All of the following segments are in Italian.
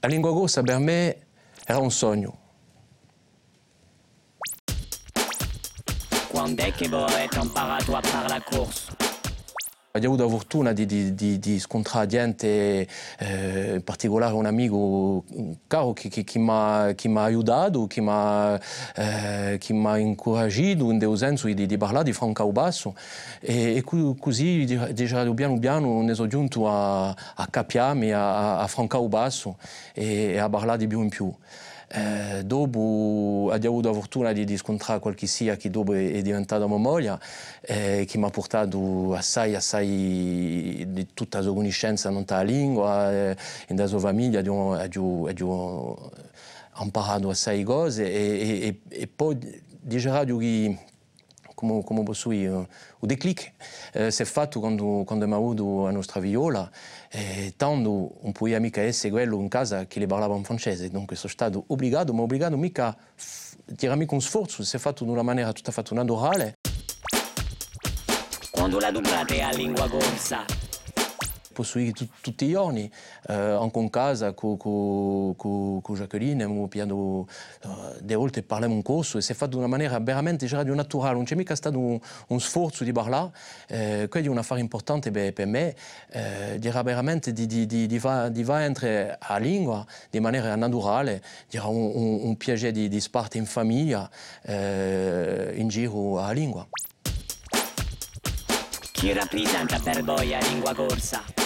A língua russa, per me, era un sogno. Quando è che vorrei t'imparare a par la course Ho avuto la fortuna di, di, di, di scontrare gente, eh, in particolare un amico caro che, che, che mi ha aiutato, che mi ha eh, incoraggiato in senso di, parlare di Franca Basso e, e così già piano piano ne sono giunto a, a capiarmi a, a Franca Basso e, e a parlare di più in più. Eh, dopo abbiamo avuto la fortuna di, di scontrare qualche sia che dopo è, è diventata mia moglie, eh, che mi ha portato assai, assai di tutta la sua conoscenza non la lingua, eh, nella sua famiglia abbiamo, abbiamo imparato assai cose e, e, e poi diciamo che come, come posso dire, o declic eh, si è fatto quando, quando abbiamo avuto la nostra viola, eh, tanto non poteva mica essere quello in casa che le parlava in francese, dunque sono stato obbligato, ma obbligato mica, mica un sforzo, si è fatto in una maniera tutta fatta naturale. Quando la dublate a lingua corsa, tut, tutti i giorni, eh, anche in casa con, con, con, con Jacqueline, abbiamo uh, delle volte parliamo un corso e si è fatto in una maniera veramente radio naturale, non c'è mica stato un, un sforzo di parlare, eh, quello è un affare importante per, per me, eh, dirà veramente di, di, di, di, di va entrare a lingua di maniera naturale, dirà un, un, un piacere di, di in famiglia, eh, in giro a lingua. Chi rappresenta per voi a lingua corsa?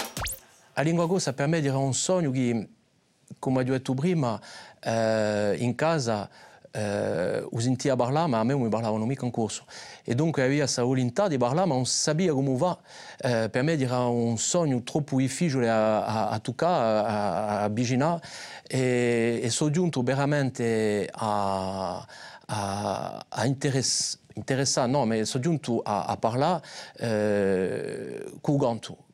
A língua gosa per era un sogno que, como eu dito prima, eh, em casa eh, o sentia falar, mas a me mica em curso. E donc havia essa vontade de falar, mas não sabia como vá. Eh, per era um sonho troppo difficile a, a, a toccare, a, a avvicinare. E, e sono giunto veramente a, a, a interessare, sono giunto a. Euh,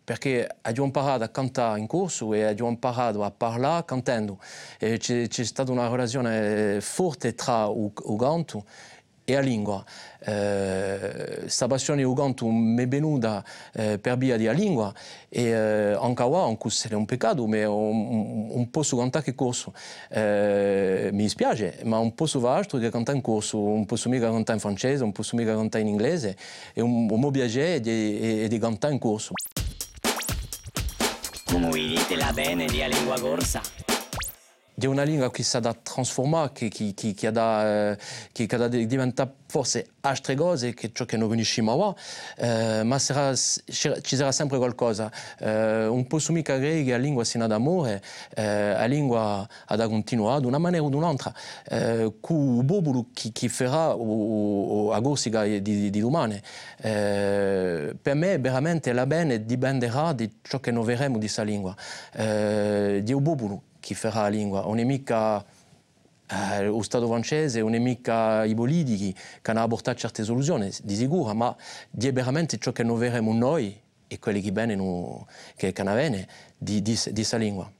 perché abbiamo imparato a cantare in corso e abbiamo imparato a parlare cantando. C'è, stata una relazione forte tra il, canto e la lingua. Questa eh, passione del canto mi è venuta eh, per via della lingua e eh, anche ora, anche se è un peccato, ma non posso cantare che corso. Eh, mi dispiace, ma non posso fare altro che cantare in corso, non posso mica cantare in francese, non posso mica cantare in inglese, e un, un mio piacere è di, di cantare in corso. Come dite la bene di lingua corsa? Una lingua che si è da trasformare, che, che, che, che, da, che, che da diventare forse altre cose che ciò che noi conosciamo ora, eh, ma sarà, ci sarà sempre qualcosa. Eh, un po' su mica che la lingua sia d'amore, eh, la lingua ha da continuare di una maniera o un'altra, eh, con il popolo che, che farà o, o a corsica di, di, di domani. Eh, per me veramente la bene dipenderà di ciò che noi vedremo di questa lingua, eh, di un popolo che farà la lingua, non è mica eh, lo Stato francese non è mica i politici che hanno portato certe soluzioni, di sicuro, ma è veramente ciò che noi vedremo noi e quelli che, bene, che, che ne di, di, di questa lingua.